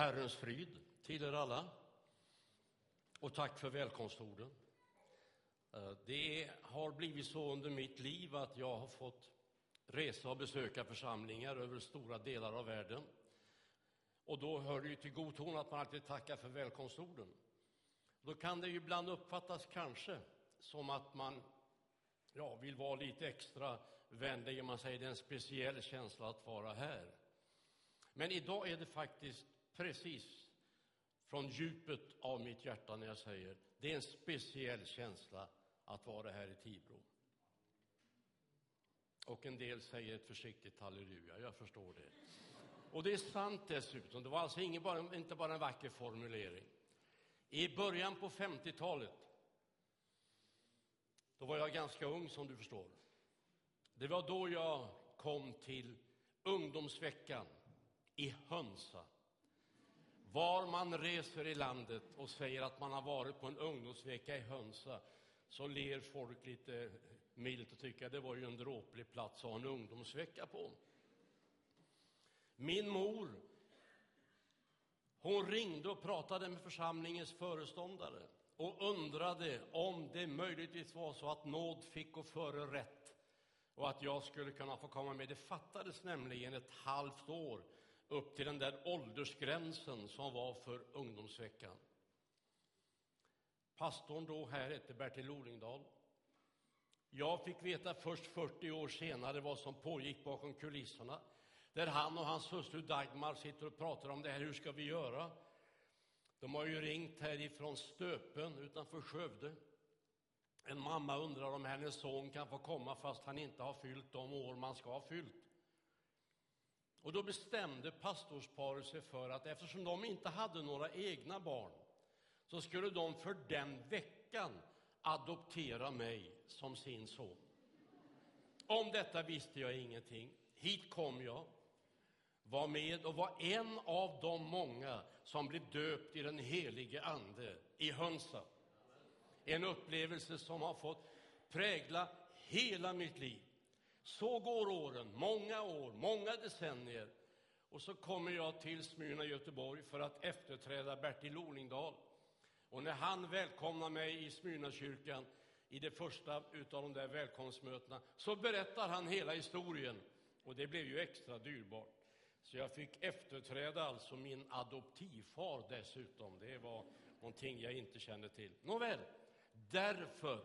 Herrens frid till er alla. Och tack för välkomstorden. Eh, det har blivit så under mitt liv att jag har fått resa och besöka församlingar över stora delar av världen. Och då hör det ju till god ton att man alltid tackar för välkomstorden. Då kan det ju ibland uppfattas kanske som att man ja, vill vara lite extra vänlig. Man säger det är en speciell känsla att vara här. Men idag är det faktiskt precis från djupet av mitt hjärta när jag säger det är en speciell känsla att vara här i Tibro. Och en del säger ett försiktigt halleluja, jag förstår det. Och det är sant dessutom, det var alltså ingen bara, inte bara en vacker formulering. I början på 50-talet, då var jag ganska ung som du förstår. Det var då jag kom till ungdomsveckan i Hönsa var man reser i landet och säger att man har varit på en ungdomsvecka i Hönsa så ler folk lite milt och tycker att det var ju en dråplig plats att ha en ungdomsvecka på. Min mor hon ringde och pratade med församlingens föreståndare och undrade om det möjligtvis var så att nåd fick gå före rätt och att jag skulle kunna få komma med. Det fattades nämligen ett halvt år upp till den där åldersgränsen som var för ungdomsveckan. Pastorn då här hette Bertil Olingdal. Jag fick veta först 40 år senare vad som pågick bakom kulisserna, där han och hans hustru Dagmar sitter och pratar om det här. Hur ska vi göra? De har ju ringt härifrån Stöpen utanför Skövde. En mamma undrar om hennes son kan få komma fast han inte har fyllt de år man ska ha fyllt. Och då bestämde pastorsparet sig för att eftersom de inte hade några egna barn så skulle de för den veckan adoptera mig som sin son. Om detta visste jag ingenting. Hit kom jag, var med och var en av de många som blev döpt i den helige Ande i Hönsa. En upplevelse som har fått prägla hela mitt liv. Så går åren, många år, många decennier. Och så kommer jag till Smyrna, Göteborg, för att efterträda Bertil Olingdal. Och när han välkomnar mig i Smyrnakyrkan i det första av de där välkomstmötena, så berättar han hela historien. Och det blev ju extra dyrbart. Så jag fick efterträda alltså min adoptivfar dessutom. Det var någonting jag inte kände till. Nåväl, därför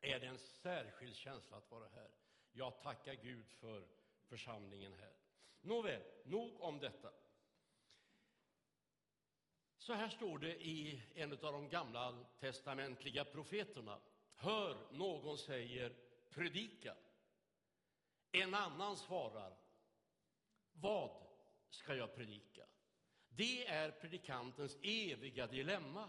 är det en särskild känsla att vara här. Jag tackar Gud för församlingen här. Nåväl, nog om detta. Så här står det i en av de gamla testamentliga profeterna. Hör, någon säger predika. En annan svarar, vad ska jag predika? Det är predikantens eviga dilemma.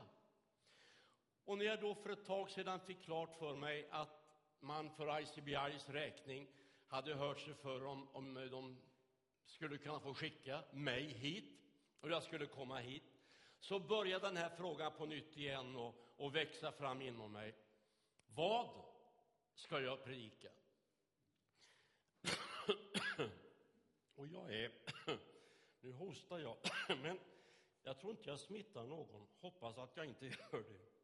Och när jag då för ett tag sedan fick klart för mig att man för ICBIs räkning hade hört sig för om, om de skulle kunna få skicka mig hit och jag skulle komma hit, så började den här frågan på nytt igen och, och växa fram inom mig. Vad ska jag predika? och jag är... nu hostar jag, men jag tror inte jag smittar någon. Hoppas att jag inte gör det.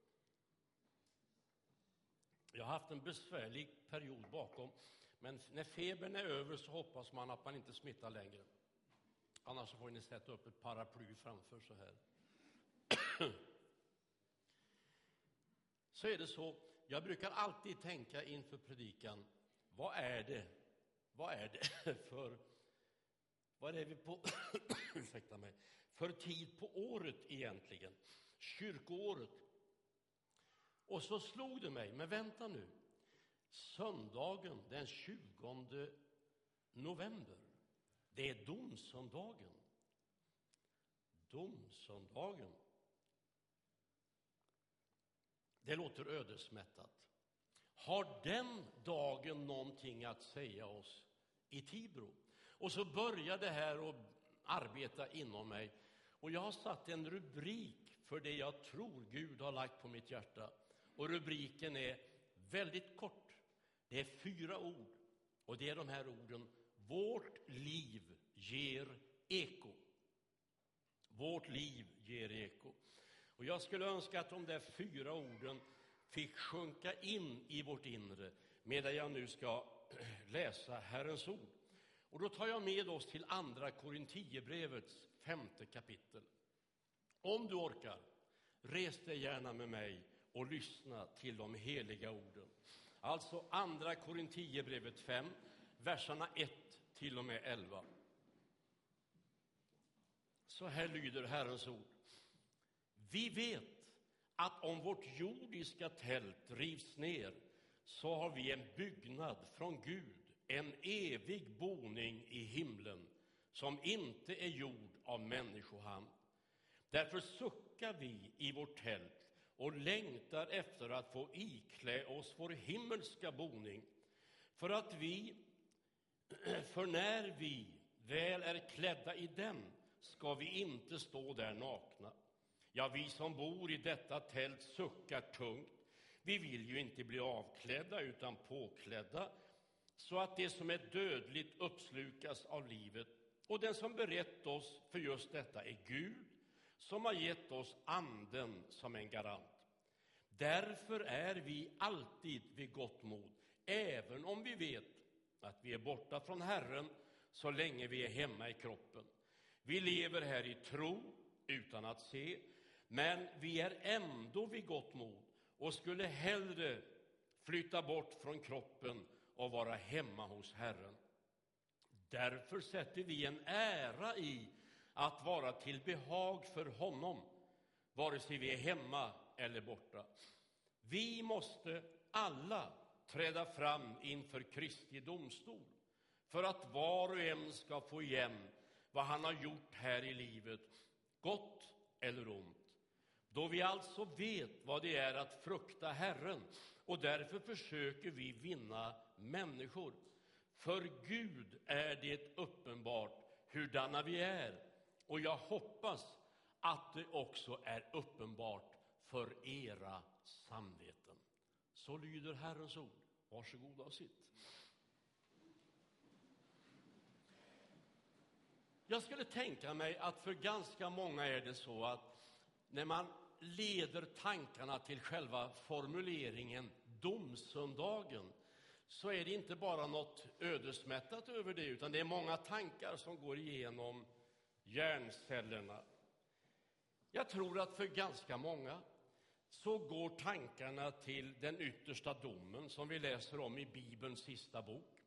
Jag har haft en besvärlig period bakom, men när febern är över så hoppas man att man inte smittar längre. Annars får ni sätta upp ett paraply framför så här. Så är det så, jag brukar alltid tänka inför predikan, vad är det, vad är det för, vad är vi på, ursäkta mig, för tid på året egentligen? Kyrkoåret. Och så slog det mig, men vänta nu, söndagen den 20 november, det är domsöndagen. Domsöndagen. Det låter ödesmättat. Har den dagen någonting att säga oss i Tibro? Och så började det här att arbeta inom mig. Och jag har satt en rubrik för det jag tror Gud har lagt på mitt hjärta. Och rubriken är väldigt kort. Det är fyra ord. Och det är de här orden. Vårt liv ger eko. Vårt liv ger eko. Och jag skulle önska att de där fyra orden fick sjunka in i vårt inre medan jag nu ska läsa Herrens ord. Och då tar jag med oss till Andra Korinthierbrevets femte kapitel. Om du orkar, res dig gärna med mig och lyssna till de heliga orden. Alltså Andra Korinthierbrevet 5, verserna 1 till och med 11. Så här lyder Herrens ord. Vi vet att om vårt jordiska tält rivs ner så har vi en byggnad från Gud, en evig boning i himlen som inte är gjord av människohand. Därför suckar vi i vårt tält och längtar efter att få iklä oss vår himmelska boning för att vi, för när vi väl är klädda i den ska vi inte stå där nakna. Ja, vi som bor i detta tält suckar tungt. Vi vill ju inte bli avklädda utan påklädda så att det som är dödligt uppslukas av livet. Och den som berett oss för just detta är Gud som har gett oss Anden som en garant. Därför är vi alltid vid gott mod, även om vi vet att vi är borta från Herren så länge vi är hemma i kroppen. Vi lever här i tro utan att se, men vi är ändå vid gott mod och skulle hellre flytta bort från kroppen och vara hemma hos Herren. Därför sätter vi en ära i att vara till behag för honom, vare sig vi är hemma eller borta. Vi måste alla träda fram inför Kristi domstol för att var och en ska få igen vad han har gjort här i livet, gott eller ont. Då vi alltså vet vad det är att frukta Herren och därför försöker vi vinna människor. För Gud är det uppenbart hurdana vi är och jag hoppas att det också är uppenbart för era samveten. Så lyder Herrens ord. Varsågoda och sitt. Jag skulle tänka mig att för ganska många är det så att när man leder tankarna till själva formuleringen domsöndagen så är det inte bara något ödesmättat över det, utan det är många tankar som går igenom hjärncellerna. Jag tror att för ganska många så går tankarna till den yttersta domen som vi läser om i Bibelns sista bok.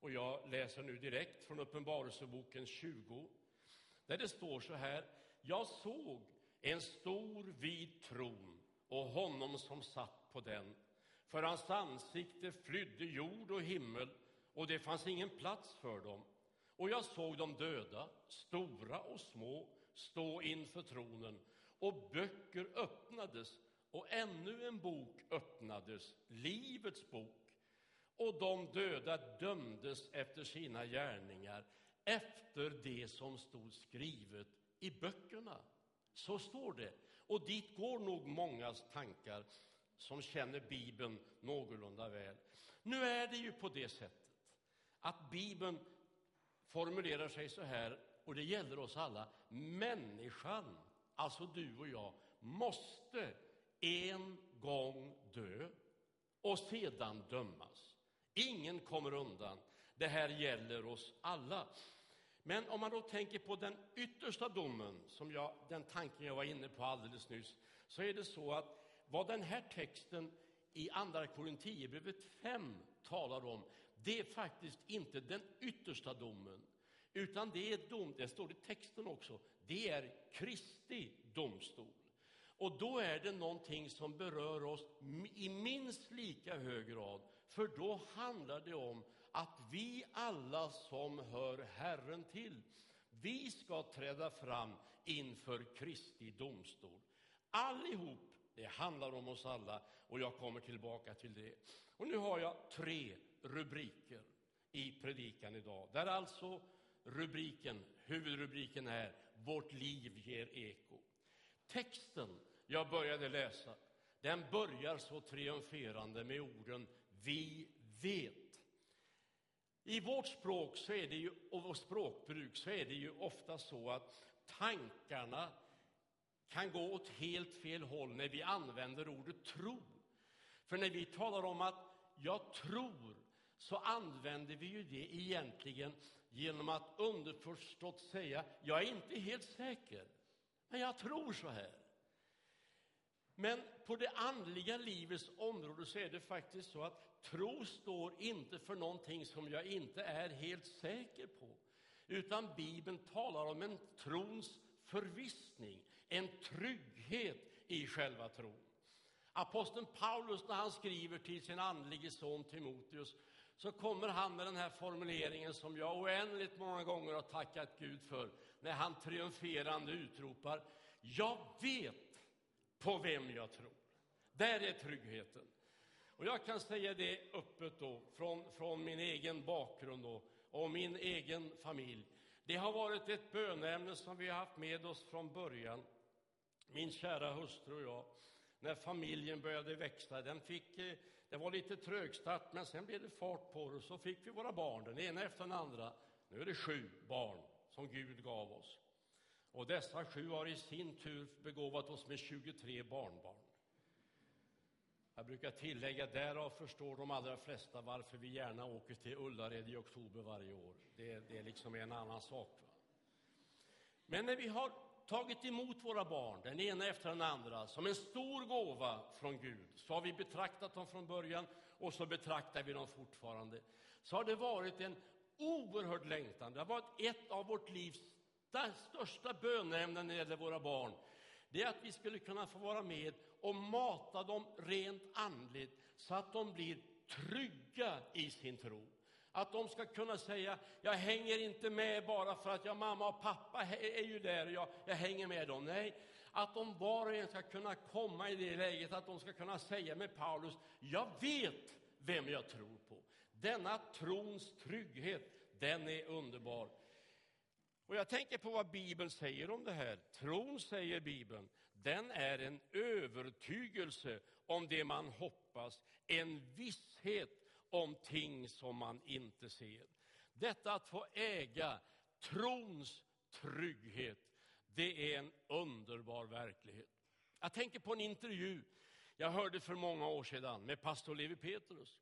Och jag läser nu direkt från Uppenbarelseboken 20, där det står så här. Jag såg en stor vit tron och honom som satt på den. För hans ansikte flydde jord och himmel, och det fanns ingen plats för dem. Och jag såg de döda, stora och små, stå inför tronen, och böcker öppnades, och ännu en bok öppnades, Livets bok. Och de döda dömdes efter sina gärningar, efter det som stod skrivet i böckerna. Så står det. Och dit går nog mångas tankar som känner Bibeln någorlunda väl. Nu är det ju på det sättet att Bibeln formulerar sig så här, och det gäller oss alla. Människan, alltså du och jag, måste en gång dö och sedan dömas. Ingen kommer undan. Det här gäller oss alla. Men om man då tänker på den yttersta domen, som jag, den tanken jag var inne på alldeles nyss, så är det så att vad den här texten i Andra Korinthierbrevet 5 talar om, det är faktiskt inte den yttersta domen, utan det är dom, det står i texten också, det är Kristi domstol. Och då är det någonting som berör oss i minst lika hög grad, för då handlar det om att vi alla som hör Herren till, vi ska träda fram inför Kristi domstol. Allihop, det handlar om oss alla och jag kommer tillbaka till det. Och nu har jag tre rubriker i predikan idag, där alltså rubriken, huvudrubriken är Vårt liv ger eko. Texten jag började läsa, den börjar så triumferande med orden Vi vet. I vårt språk så är det ju, och vårt språkbruk så är det ju ofta så att tankarna kan gå åt helt fel håll när vi använder ordet tro. För när vi talar om att jag tror, så använder vi ju det egentligen genom att underförstått säga jag är inte helt säker, men jag tror så här. Men på det andliga livets område så är det faktiskt så att tro står inte för någonting som jag inte är helt säker på. Utan Bibeln talar om en trons förvissning, en trygghet i själva tron. Aposteln Paulus, när han skriver till sin andlige son Timoteus, så kommer han med den här formuleringen som jag oändligt många gånger har tackat Gud för, när han triumferande utropar Jag vet på vem jag tror. Där är tryggheten. Och jag kan säga det öppet då, från, från min egen bakgrund då, och min egen familj. Det har varit ett bönämne som vi har haft med oss från början, min kära hustru och jag, när familjen började växa. Den fick, eh, det var lite trögstart, men sen blev det fart på det. och Så fick vi våra barn, den ena efter den andra. Nu är det sju barn som Gud gav oss. Och dessa sju har i sin tur begåvat oss med 23 barnbarn. Jag brukar tillägga, därav förstår de allra flesta varför vi gärna åker till Ullared i oktober varje år. Det, det är liksom en annan sak. Va? Men när vi har tagit emot våra barn, den ena efter den andra, som en stor gåva från Gud, så har vi betraktat dem från början och så betraktar vi dem fortfarande. Så har det varit en oerhörd längtan. Det har varit ett av vårt livs största bönämnen när det gäller våra barn. Det är att vi skulle kunna få vara med och mata dem rent andligt så att de blir trygga i sin tro. Att de ska kunna säga, jag hänger inte med bara för att jag mamma och pappa är ju där och jag, jag hänger med dem. Nej, att de var och en ska kunna komma i det läget att de ska kunna säga med Paulus, jag vet vem jag tror på. Denna trons trygghet, den är underbar. Och jag tänker på vad Bibeln säger om det här. Tron, säger Bibeln, den är en övertygelse om det man hoppas, en visshet om ting som man inte ser. Detta att få äga trons trygghet, det är en underbar verklighet. Jag tänker på en intervju jag hörde för många år sedan med pastor Levi Petrus.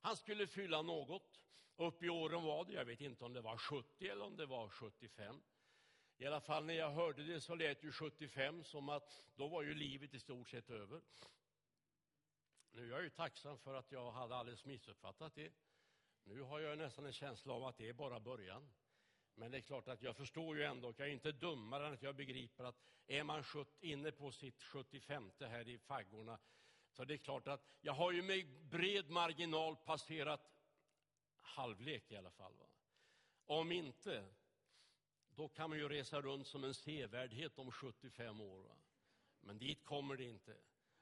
Han skulle fylla något. Upp i åren var det, jag vet inte om det var 70 eller om det var 75. I alla fall när jag hörde det så lät ju 75 som att då var ju livet i stort sett över. Nu är jag ju tacksam för att jag hade alldeles missuppfattat det. Nu har jag nästan en känsla av att det är bara början. Men det är klart att jag förstår ju ändå, jag är inte dummare än att jag begriper att är man inne på sitt 75 här i faggorna, så det är klart att jag har ju med bred marginal passerat halvlek i alla fall. Va? Om inte, då kan man ju resa runt som en sevärdhet om 75 år. Va? Men dit kommer det inte.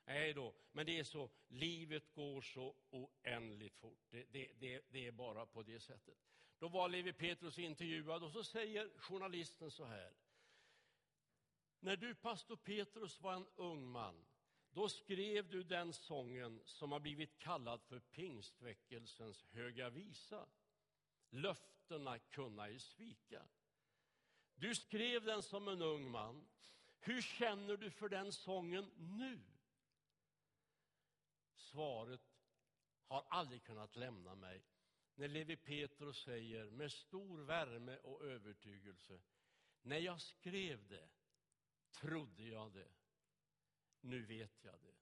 Nej då, men det är så, livet går så oändligt fort. Det, det, det, det är bara på det sättet. Då var Levi Petrus intervjuad och så säger journalisten så här. När du, pastor Petrus, var en ung man, då skrev du den sången som har blivit kallad för pingstväckelsens höga visa. Löftena kunna i svika. Du skrev den som en ung man. Hur känner du för den sången nu? Svaret har aldrig kunnat lämna mig när Levi Petrus säger med stor värme och övertygelse när jag skrev det trodde jag det, nu vet jag det.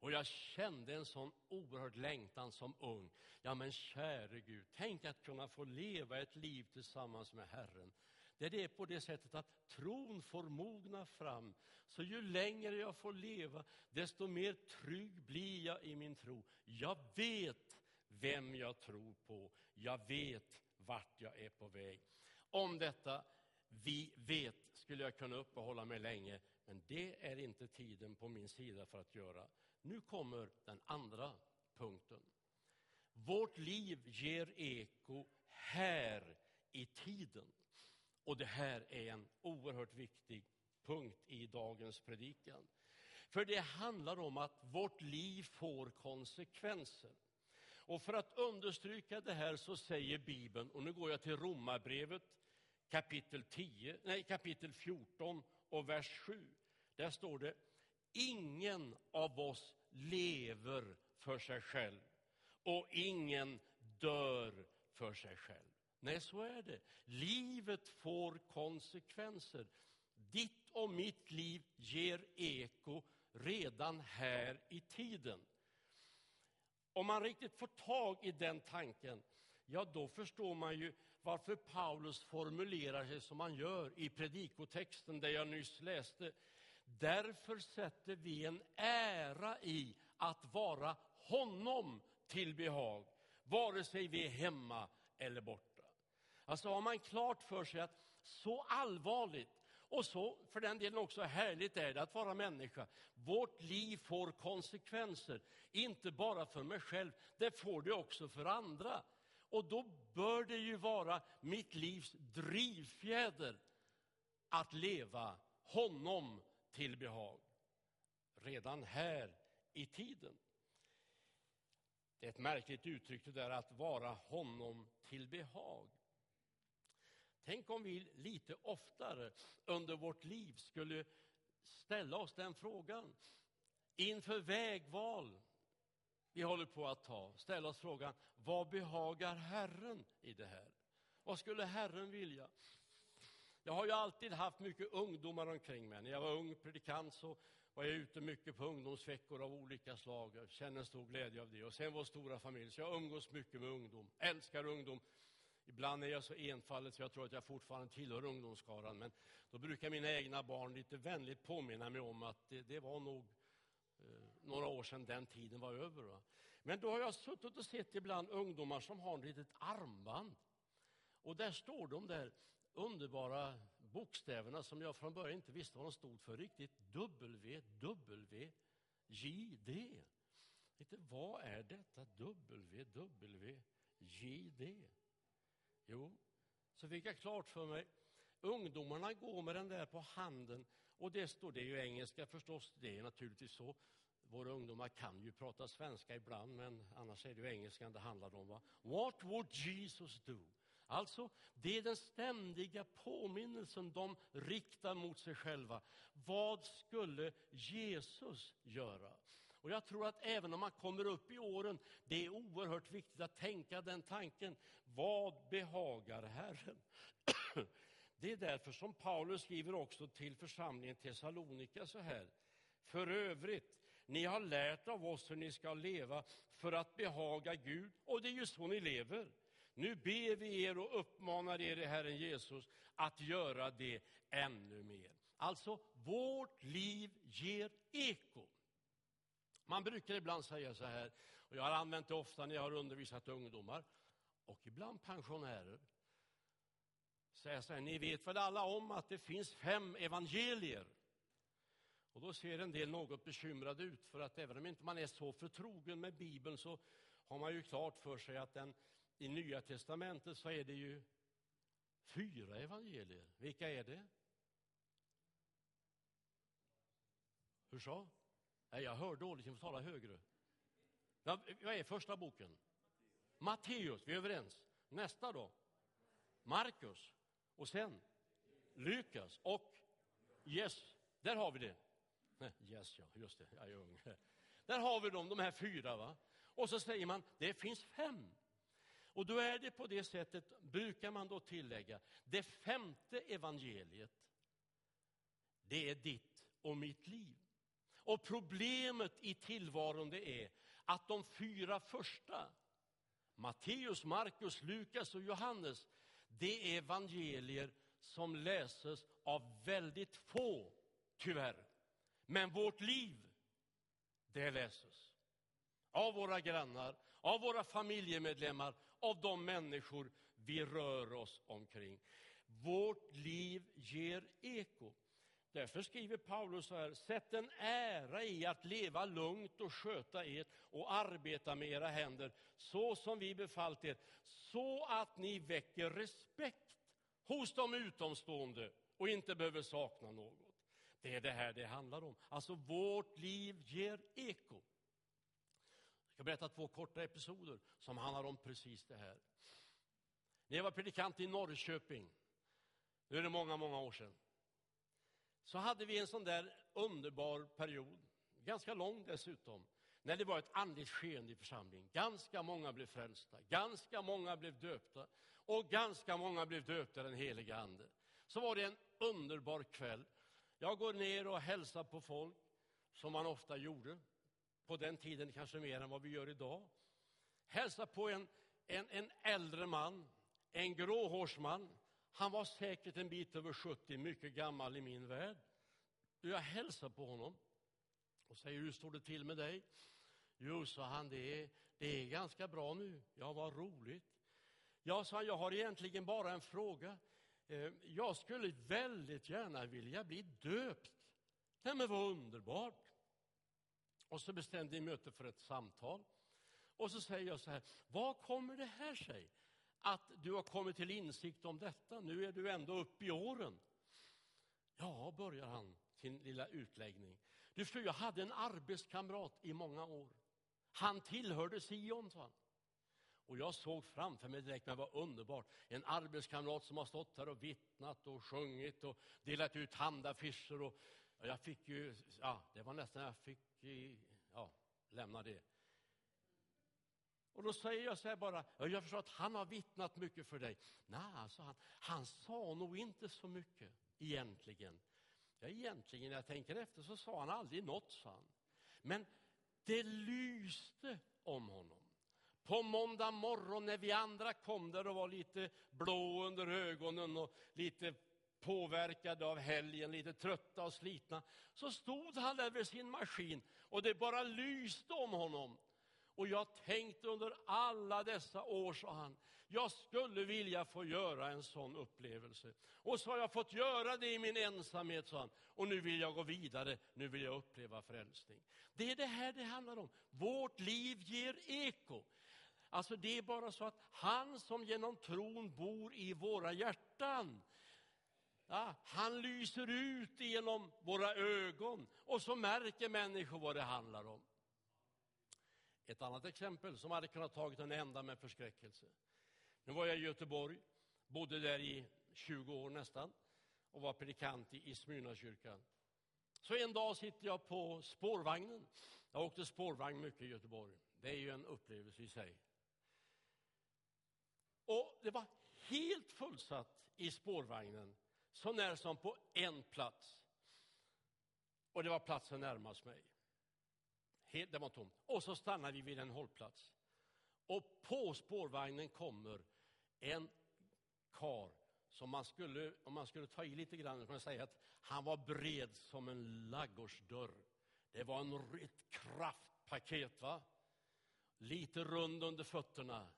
Och jag kände en sån oerhörd längtan som ung. Ja, men käre Gud, tänk att kunna få leva ett liv tillsammans med Herren där det är på det sättet att tron får mogna fram. Så ju längre jag får leva, desto mer trygg blir jag i min tro. Jag vet vem jag tror på. Jag vet vart jag är på väg. Om detta vi vet skulle jag kunna uppehålla mig länge, men det är inte tiden på min sida för att göra. Nu kommer den andra punkten. Vårt liv ger eko här i tiden. Och det här är en oerhört viktig punkt i dagens predikan. För det handlar om att vårt liv får konsekvenser. Och för att understryka det här så säger Bibeln, och nu går jag till Romarbrevet kapitel, 10, nej, kapitel 14 och vers 7. Där står det, ingen av oss lever för sig själv och ingen dör för sig själv. Nej, så är det. Livet får konsekvenser. Ditt och mitt liv ger eko redan här i tiden. Om man riktigt får tag i den tanken, ja då förstår man ju varför Paulus formulerar sig som han gör i predikotexten där jag nyss läste. Därför sätter vi en ära i att vara honom till behag, vare sig vi är hemma eller borta. Alltså har man klart för sig att så allvarligt och så för den delen också härligt är det att vara människa. Vårt liv får konsekvenser, inte bara för mig själv, det får det också för andra. Och då bör det ju vara mitt livs drivfjäder att leva honom till behag. Redan här i tiden. Det är ett märkligt uttryck det där att vara honom till behag. Tänk om vi lite oftare under vårt liv skulle ställa oss den frågan inför vägval vi håller på att ta. Ställa oss frågan, vad behagar Herren i det här? Vad skulle Herren vilja? Jag har ju alltid haft mycket ungdomar omkring mig. När jag var ung predikant så var jag ute mycket på ungdomsveckor av olika slag. Jag känner stor glädje av det. Och sen vår stora familj, så jag umgås mycket med ungdom. Älskar ungdom. Ibland är jag så enfaldig så jag tror att jag fortfarande tillhör ungdomsskaran. Men då brukar mina egna barn lite vänligt påminna mig om att det, det var nog eh, några år sedan den tiden var över. Va? Men då har jag suttit och sett ibland ungdomar som har ett litet armband. Och där står de där underbara bokstäverna som jag från början inte visste vad de stod för riktigt. W, W, J, D. Inte, vad är detta W, W, J, D? Jo, så fick jag klart för mig, ungdomarna går med den där på handen och det står, det är ju engelska förstås, det är naturligtvis så. Våra ungdomar kan ju prata svenska ibland, men annars är det ju engelskan det handlar om. Va? What would Jesus do? Alltså, det är den ständiga påminnelsen de riktar mot sig själva. Vad skulle Jesus göra? Och jag tror att även om man kommer upp i åren, det är oerhört viktigt att tänka den tanken. Vad behagar Herren? Det är därför som Paulus skriver också till församlingen Thessalonika så här. För övrigt, ni har lärt av oss hur ni ska leva för att behaga Gud, och det är ju så ni lever. Nu ber vi er och uppmanar er i Herren Jesus att göra det ännu mer. Alltså, vårt liv ger eko. Man brukar ibland säga så här, och jag har använt det ofta när jag har undervisat ungdomar och ibland pensionärer. Säga så här, ni vet väl alla om att det finns fem evangelier? Och då ser en del något bekymrade ut, för att även om inte man är så förtrogen med Bibeln så har man ju klart för sig att den, i Nya testamentet så är det ju fyra evangelier. Vilka är det? Hur så? Nej, jag hör dåligt, ni får tala högre. Ja, vad är första boken? Matteus, vi är överens. Nästa då? Markus. Och sen? Lukas och Yes, där har vi det. Yes, ja, just det, jag är ung. Där har vi dem, de här fyra. Va? Och så säger man, det finns fem. Och då är det på det sättet, brukar man då tillägga, det femte evangeliet, det är ditt och mitt liv. Och problemet i tillvaron det är att de fyra första, Matteus, Markus, Lukas och Johannes, det är evangelier som läses av väldigt få, tyvärr. Men vårt liv, det läses av våra grannar, av våra familjemedlemmar, av de människor vi rör oss omkring. Vårt liv ger eko. Därför skriver Paulus så här, sätt en ära i att leva lugnt och sköta er och arbeta med era händer, så som vi befallt er, så att ni väcker respekt hos de utomstående och inte behöver sakna något. Det är det här det handlar om. Alltså, vårt liv ger eko. Jag ska berätta två korta episoder som handlar om precis det här. När jag var predikant i Norrköping Nu är det många, många år sedan. Så hade vi en sån där underbar period, ganska lång dessutom, när det var ett andligt skeende i församlingen. Ganska många blev frälsta, ganska många blev döpta och ganska många blev döpta den heliga Ande. Så var det en underbar kväll. Jag går ner och hälsar på folk, som man ofta gjorde. På den tiden kanske mer än vad vi gör idag. Hälsar på en, en, en äldre man, en gråhårsman. Han var säkert en bit över 70, mycket gammal i min värld. Jag hälsar på honom och säger, hur står det till med dig? Jo, sa han, det är, det är ganska bra nu. Ja, vad roligt. Ja, sa han, jag har egentligen bara en fråga. Eh, jag skulle väldigt gärna vilja bli döpt. Nej, men vad underbart. Och så bestämde vi möte för ett samtal. Och så säger jag så här, vad kommer det här sig? Att du har kommit till insikt om detta, nu är du ändå uppe i åren. Ja, börjar han sin lilla utläggning. Du förstår, jag hade en arbetskamrat i många år. Han tillhörde Sion, sa han. Och jag såg framför mig direkt, men vad underbart, en arbetskamrat som har stått här och vittnat och sjungit och delat ut handaffischer. Och, och jag fick ju, ja, det var nästan jag fick, ja, lämna det. Och då säger jag så här bara, jag förstår att han har vittnat mycket för dig. Nej, alltså han, han sa nog inte så mycket egentligen. Ja, egentligen, när jag tänker efter, så sa han aldrig något, sa han. Men det lyste om honom. På måndag morgon när vi andra kom där och var lite blå under ögonen och lite påverkade av helgen, lite trötta och slitna, så stod han där vid sin maskin och det bara lyste om honom. Och jag tänkte under alla dessa år, sa han, jag skulle vilja få göra en sån upplevelse. Och så har jag fått göra det i min ensamhet, sa han. Och nu vill jag gå vidare, nu vill jag uppleva frälsning. Det är det här det handlar om. Vårt liv ger eko. Alltså det är bara så att han som genom tron bor i våra hjärtan, ja, han lyser ut genom våra ögon och så märker människor vad det handlar om. Ett annat exempel som hade kunnat tagit en ända med förskräckelse. Nu var jag i Göteborg, bodde där i 20 år nästan och var predikant i Smyrnakyrkan. Så en dag sitter jag på spårvagnen. Jag åkte spårvagn mycket i Göteborg. Det är ju en upplevelse i sig. Och det var helt fullsatt i spårvagnen, så när som på en plats. Och det var platsen närmast mig. Helt, det var tomt. Och så stannar vi vid en hållplats. Och på spårvagnen kommer en kar som man skulle, om man skulle ta i lite grann, kan man säga att han var bred som en laggårdsdörr. Det var en rätt kraftpaket, va? Lite rund under fötterna.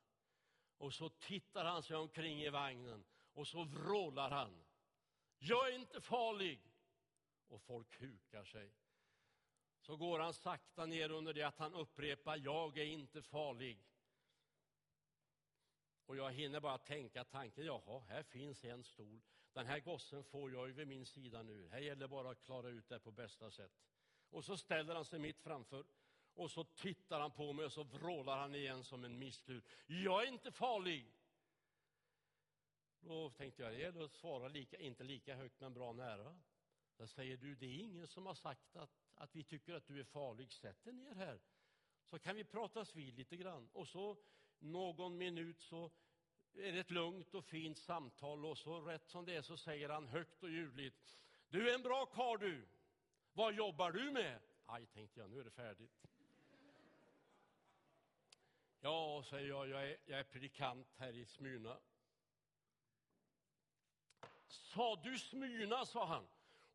Och så tittar han sig omkring i vagnen och så vrålar han. Jag är inte farlig! Och folk hukar sig. Så går han sakta ner under det att han upprepar, jag är inte farlig. Och jag hinner bara tänka tanken, jaha, här finns en stol. Den här gossen får jag ju vid min sida nu. Här gäller bara att klara ut det på bästa sätt. Och så ställer han sig mitt framför och så tittar han på mig och så vrålar han igen som en misslur. Jag är inte farlig! Då tänkte jag, det gäller att svara lika, inte lika högt men bra nära. Där säger du, det är ingen som har sagt att, att vi tycker att du är farlig. Sätt dig ner här, så kan vi pratas vid lite grann. Och så någon minut så är det ett lugnt och fint samtal och så rätt som det är så säger han högt och ljudligt. Du är en bra karl du. Vad jobbar du med? Aj, tänkte jag, nu är det färdigt. Ja, säger jag, jag är, jag är predikant här i Smyrna. Sa du Smyrna, sa han.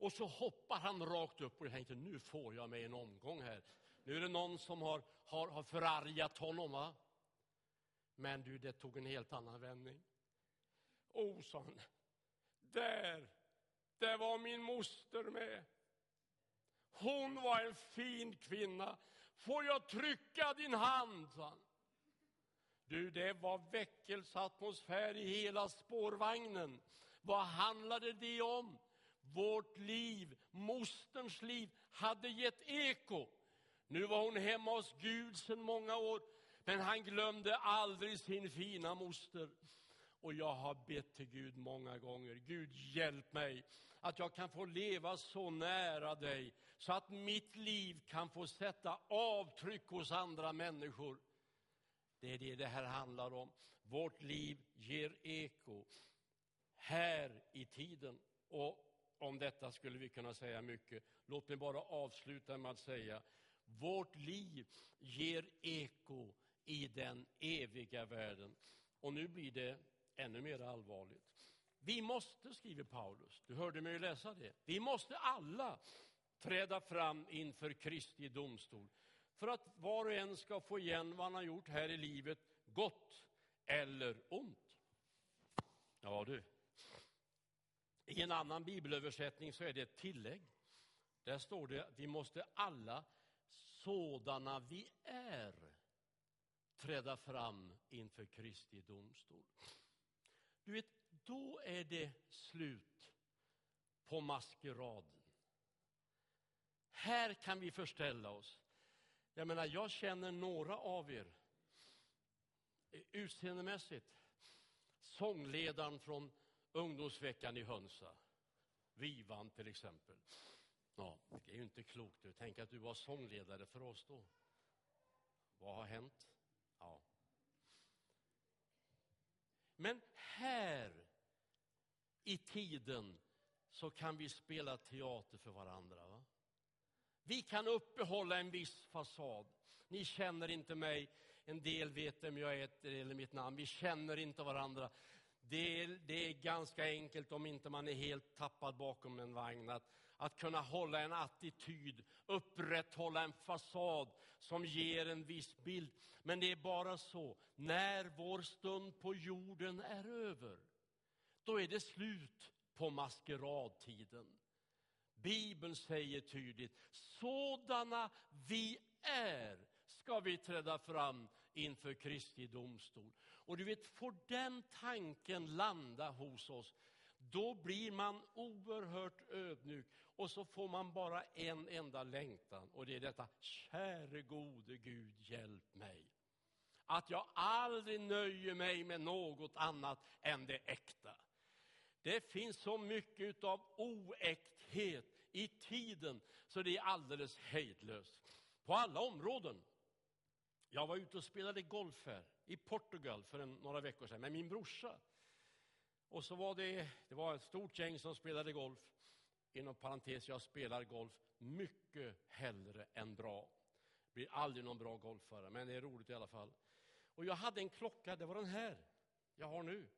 Och så hoppar han rakt upp och jag tänkte, nu får jag mig en omgång här. Nu är det någon som har, har, har förargat honom, va? Men du, det tog en helt annan vändning. Oh, sa han, där, där var min moster med. Hon var en fin kvinna. Får jag trycka din hand, sa han. Du, det var väckelseatmosfär i hela spårvagnen. Vad handlade det om? Vårt liv, mosterns liv, hade gett eko. Nu var hon hemma hos Gud sedan många år, men han glömde aldrig sin fina moster. Och jag har bett till Gud många gånger, Gud hjälp mig att jag kan få leva så nära dig så att mitt liv kan få sätta avtryck hos andra människor. Det är det det här handlar om. Vårt liv ger eko här i tiden. Och om detta skulle vi kunna säga mycket. Låt mig bara avsluta med att säga, vårt liv ger eko i den eviga världen. Och nu blir det ännu mer allvarligt. Vi måste, skriver Paulus, du hörde mig läsa det, vi måste alla träda fram inför Kristi domstol för att var och en ska få igen vad han har gjort här i livet, gott eller ont. Ja du. I en annan bibelöversättning så är det ett tillägg. Där står det att vi måste alla, sådana vi är, träda fram inför Kristi domstol. Du vet, då är det slut på maskeraden. Här kan vi förställa oss. Jag menar, jag känner några av er eh, utseendemässigt. Sångledaren från ungdomsveckan i Hönsa, Vivan till exempel. Ja, det är ju inte klokt. Tänk att du var sångledare för oss då. Vad har hänt? Ja. Men här i tiden så kan vi spela teater för varandra. Va? Vi kan uppehålla en viss fasad. Ni känner inte mig, en del vet vem jag är eller mitt namn. Vi känner inte varandra. Det är, det är ganska enkelt om inte man är helt tappad bakom en vagn att, att kunna hålla en attityd, upprätthålla en fasad som ger en viss bild. Men det är bara så, när vår stund på jorden är över, då är det slut på maskeradtiden. Bibeln säger tydligt, sådana vi är ska vi träda fram inför Kristi domstol. Och du vet, får den tanken landa hos oss, då blir man oerhört ödmjuk och så får man bara en enda längtan och det är detta, käre gode Gud, hjälp mig. Att jag aldrig nöjer mig med något annat än det äkta. Det finns så mycket av oäkthet i tiden så det är alldeles hejdlöst. På alla områden. Jag var ute och spelade golf här i Portugal för en, några veckor sedan med min brorsa. Och så var det, det var ett stort gäng som spelade golf. Inom parentes, jag spelar golf mycket hellre än bra. Blir aldrig någon bra golfare, men det är roligt i alla fall. Och jag hade en klocka, det var den här jag har nu.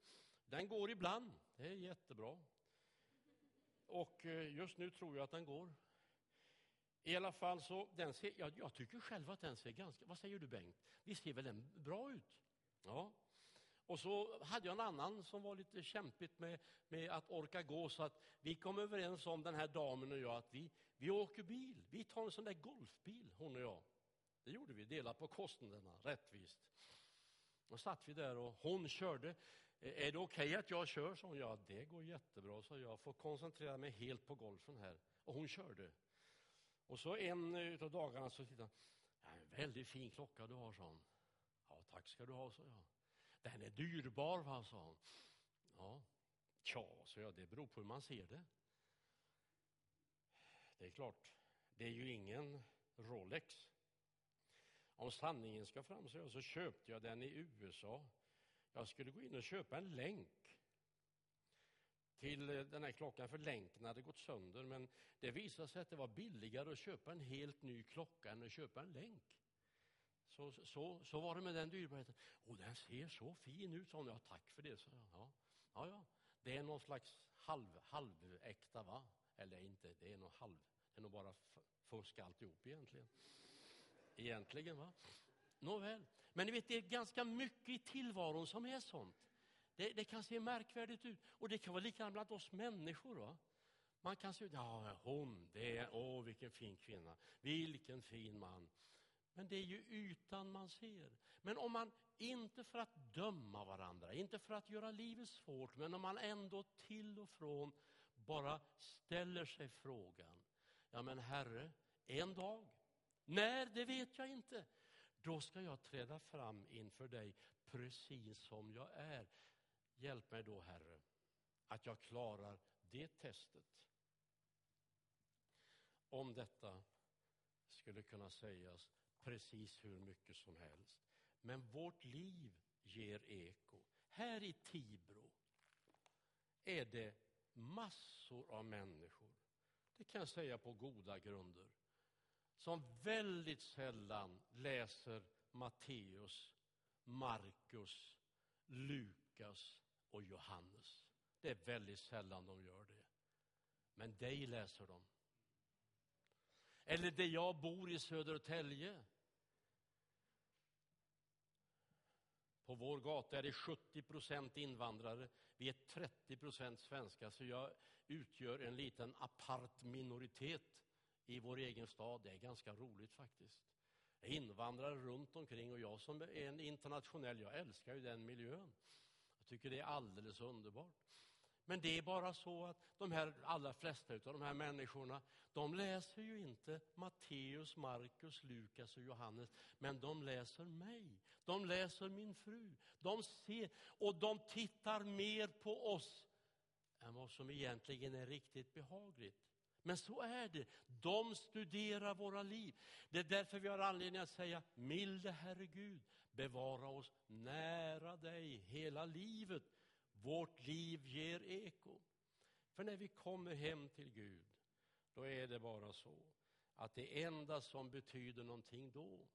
Den går ibland, det är jättebra. Och eh, just nu tror jag att den går. I alla fall så, den ser, jag, jag tycker själv att den ser ganska, vad säger du Bengt? Visst ser väl den bra ut? Ja. Och så hade jag en annan som var lite kämpigt med, med att orka gå så att vi kom överens om, den här damen och jag, att vi, vi åker bil. Vi tar en sån där golfbil, hon och jag. Det gjorde vi, delade på kostnaderna rättvist. Och satt vi där och hon körde. Är det okej okay att jag kör? sa hon. Ja, det går jättebra, så jag får koncentrera mig helt på golfen här. Och hon körde. Och så en eh, av dagarna så tittade han. En väldigt fin klocka du har, sa hon. Ja, tack ska du ha, sa jag. Den är dyrbar, va, sa hon. Ja, tja, sa jag, det beror på hur man ser det. Det är klart, det är ju ingen Rolex. Om sanningen ska fram så, så köpte jag den i USA. Jag skulle gå in och köpa en länk till eh, den här klockan, för länken hade gått sönder. Men det visade sig att det var billigare att köpa en helt ny klocka än att köpa en länk. Så, så, så var det med den dyrbarheten. Och den ser så fin ut, sa hon. Ja, tack för det, sa jag. Ja, ja, ja. Det är någon slags halv, halväkta, va? Eller inte, det är nog halv. Det är nog bara fusk alltihop egentligen. Egentligen, va? Nåväl. Men ni vet, det är ganska mycket i tillvaron som är sånt. Det, det, kan se märkvärdigt ut. Och det kan vara likadant bland oss människor. Va? Man kan se, ut, ja hon, det är, åh vilken fin kvinna, vilken fin man. Men det är ju ytan man ser. Men om man, inte för att döma varandra, inte för att göra livet svårt, men om man ändå till och från bara ställer sig frågan, ja men Herre, en dag, när, det vet jag inte, då ska jag träda fram inför dig precis som jag är. Hjälp mig då, Herre, att jag klarar det testet. Om detta skulle kunna sägas precis hur mycket som helst. Men vårt liv ger eko. Här i Tibro är det massor av människor, det kan jag säga på goda grunder, som väldigt sällan läser Matteus, Markus, Lukas och Johannes. Det är väldigt sällan de gör det. Men dig läser de. Eller där jag bor i Södertälje. På vår gata är det 70 procent invandrare, vi är 30 procent svenskar, så jag utgör en liten apart minoritet i vår egen stad. Det är ganska roligt faktiskt. Det är invandrare runt omkring och jag som är en internationell, jag älskar ju den miljön. Jag tycker det är alldeles underbart. Men det är bara så att de här allra flesta av de här människorna, de läser ju inte Matteus, Markus, Lukas och Johannes, men de läser mig. De läser min fru. De ser, och de tittar mer på oss än vad som egentligen är riktigt behagligt. Men så är det. De studerar våra liv. Det är därför vi har anledning att säga, milde Herre Gud, bevara oss nära dig hela livet vårt liv ger eko. För när vi kommer hem till Gud, då är det bara så att det enda som betyder någonting då,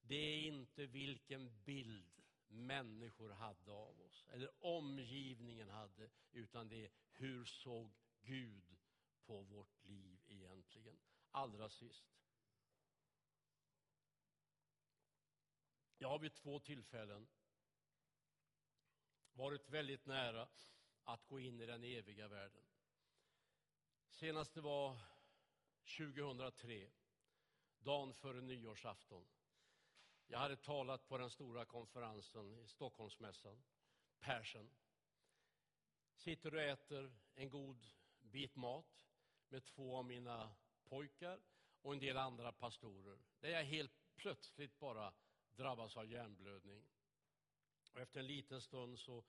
det är inte vilken bild människor hade av oss, eller omgivningen hade, utan det är hur såg Gud på vårt liv egentligen. Allra sist. Jag har vid två tillfällen varit väldigt nära att gå in i den eviga världen. Senast det var 2003, dagen före nyårsafton. Jag hade talat på den stora konferensen i Stockholmsmässan, Persen. Sitter och äter en god bit mat med två av mina pojkar och en del andra pastorer. Där jag helt plötsligt bara drabbas av hjärnblödning. Och efter en liten stund så...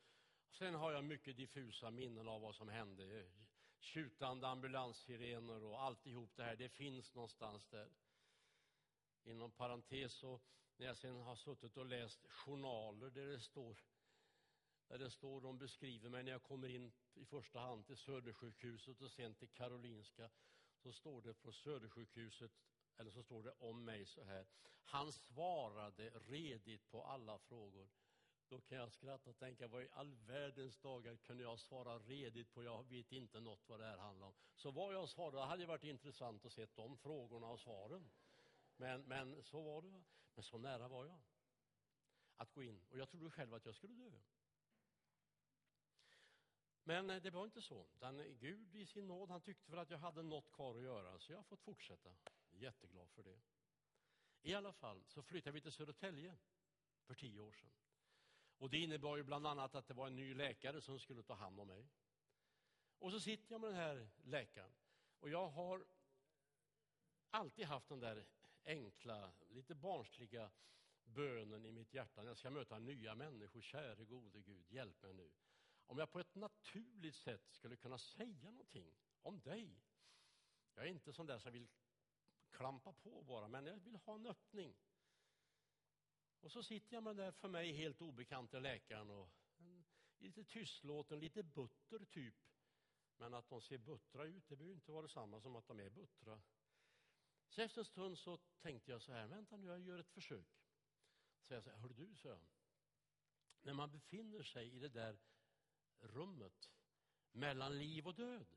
Sen har jag mycket diffusa minnen av vad som hände. Tjutande ambulanssirener och alltihop det här, det finns någonstans där. Inom parentes så, när jag sen har suttit och läst journaler där det står där det står, de beskriver mig när jag kommer in i första hand till Södersjukhuset och sen till Karolinska, så står det på Södersjukhuset, eller så står det om mig så här. Han svarade redigt på alla frågor. Då kan jag skratta och tänka, vad i all världens dagar kunde jag svara redigt på? Jag vet inte något vad det här handlar om. Så vad jag svarade hade varit intressant att se de frågorna och svaren. Men, men så var det. Men så nära var jag att gå in. Och jag trodde själv att jag skulle dö. Men eh, det var inte så. Den Gud i sin nåd, han tyckte väl att jag hade något kvar att göra, så jag har fått fortsätta. Jätteglad för det. I alla fall så flyttade vi till Södertälje för tio år sedan. Och Det innebar ju bland annat att det var en ny läkare som skulle ta hand om mig. Och så sitter jag med den här läkaren. Och jag har alltid haft den där enkla, lite barnsliga bönen i mitt hjärta när jag ska möta nya människor. Käre gode Gud, hjälp mig nu. Om jag på ett naturligt sätt skulle kunna säga någonting om dig. Jag är inte sån där som vill klampa på bara, men jag vill ha en öppning. Och så sitter jag med den där för mig helt obekanta läkaren och en, lite tystlåten, lite butter typ. Men att de ser buttra ut, det behöver inte vara detsamma som att de är buttra. Så efter en stund så tänkte jag så här, vänta nu, jag gör ett försök. Så jag säger, hör du, så jag. När man befinner sig i det där rummet mellan liv och död,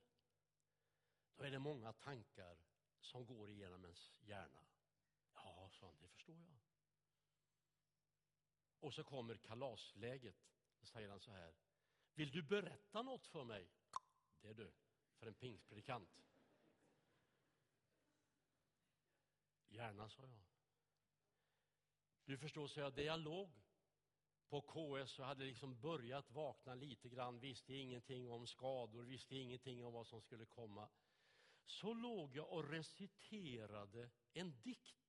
då är det många tankar som går igenom ens hjärna. Ja, så det förstår jag. Och så kommer kalasläget. Då säger han så här. Vill du berätta något för mig? Det är du, för en pingstpredikant. Gärna, sa jag. Du förstår, så jag, det jag låg på KS och hade liksom börjat vakna lite grann, visste ingenting om skador, visste ingenting om vad som skulle komma. Så låg jag och reciterade en dikt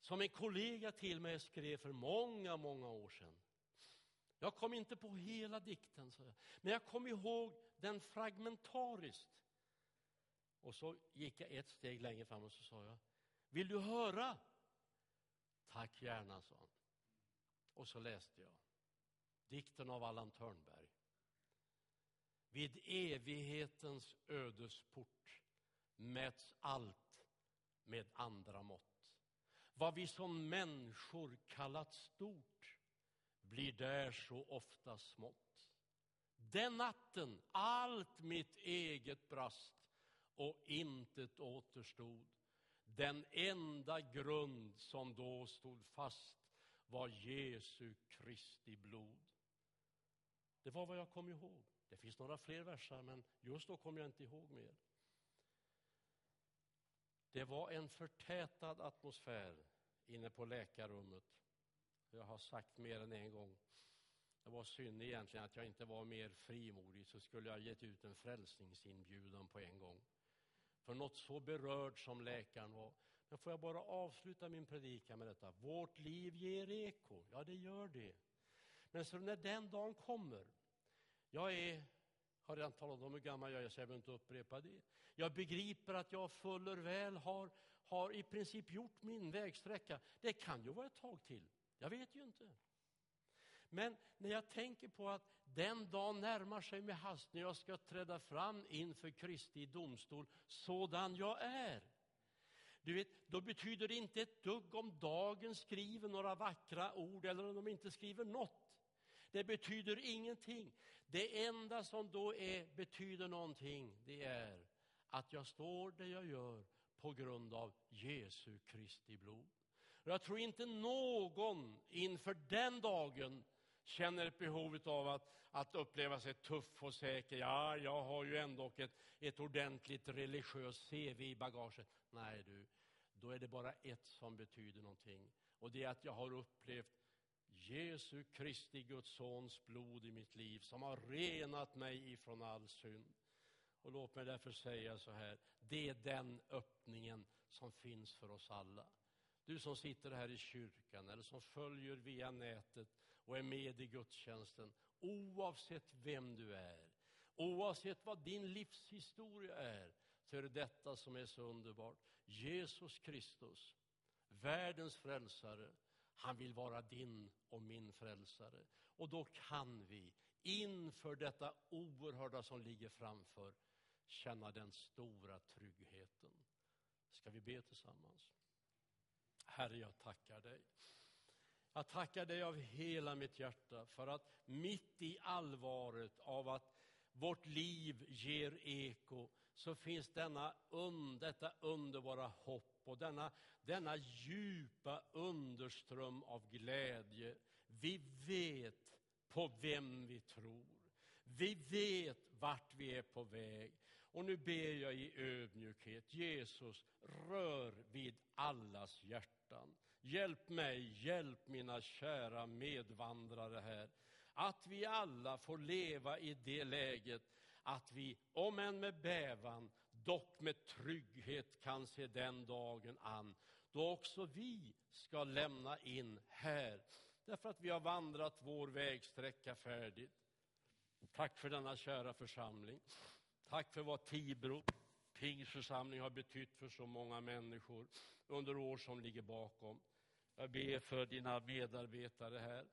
som en kollega till mig skrev för många, många år sedan. Jag kom inte på hela dikten, så jag. men jag kom ihåg den fragmentariskt. Och så gick jag ett steg längre fram och så sa jag, vill du höra? Tack gärna, sa han. Och så läste jag dikten av Allan Törnberg. Vid evighetens ödesport mäts allt med andra mått. Vad vi som människor kallat stort blir där så ofta smått. Den natten allt mitt eget brast och intet återstod. Den enda grund som då stod fast var Jesu Kristi blod. Det var vad jag kom ihåg. Det finns några fler versar, men just då kom jag inte ihåg mer. Det var en förtätad atmosfär inne på läkarrummet. Jag har sagt mer än en gång. Det var synd egentligen att jag inte var mer frimodig, så skulle jag gett ut en frälsningsinbjudan på en gång. För något så berörd som läkaren var. Men får jag bara avsluta min predikan med detta. Vårt liv ger eko. Ja, det gör det. Men så när den dagen kommer, jag är, har redan talat om hur gammal jag är, så jag behöver inte upprepa det. Jag begriper att jag fuller väl har, har i princip gjort min vägsträcka. Det kan ju vara ett tag till. Jag vet ju inte. Men när jag tänker på att den dagen närmar sig med hast när jag ska träda fram inför Kristi domstol sådan jag är. Du vet, då betyder det inte ett dugg om dagen skriver några vackra ord eller om de inte skriver något. Det betyder ingenting. Det enda som då är, betyder någonting, det är att jag står där jag gör på grund av Jesu Kristi blod. Jag tror inte någon inför den dagen känner ett behov av att, att uppleva sig tuff och säker. Ja, jag har ju ändå ett, ett ordentligt religiöst CV i bagaget. Nej, du, då är det bara ett som betyder någonting. Och det är att jag har upplevt Jesu Kristi, Guds sons blod i mitt liv som har renat mig ifrån all synd. Och låt mig därför säga så här, det är den öppningen som finns för oss alla. Du som sitter här i kyrkan eller som följer via nätet och är med i gudstjänsten, oavsett vem du är, oavsett vad din livshistoria är, så är det detta som är så underbart. Jesus Kristus, världens frälsare, han vill vara din och min frälsare. Och då kan vi inför detta oerhörda som ligger framför känna den stora tryggheten. Ska vi be tillsammans? Herre, jag tackar dig. Jag tackar dig av hela mitt hjärta för att mitt i allvaret av att vårt liv ger eko så finns denna un, detta underbara hopp och denna, denna djupa underström av glädje. Vi vet på vem vi tror. Vi vet vart vi är på väg. Och nu ber jag i ödmjukhet, Jesus, rör vid allas hjärtan. Hjälp mig, hjälp mina kära medvandrare här, att vi alla får leva i det läget att vi, om än med bävan, dock med trygghet kan se den dagen an, då också vi ska lämna in här, därför att vi har vandrat vår vägsträcka färdigt. Tack för denna kära församling. Tack för vad Tibro pingstförsamling har betytt för så många människor under år som ligger bakom. Jag ber för dina medarbetare här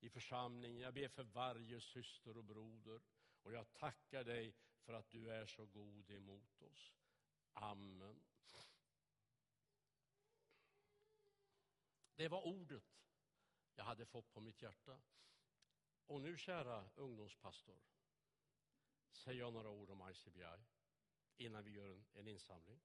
i församlingen. Jag ber för varje syster och broder. Och jag tackar dig för att du är så god emot oss. Amen. Det var ordet jag hade fått på mitt hjärta. Och nu, kära ungdomspastor, säger jag några ord om ICBI innan vi gör en, en insamling.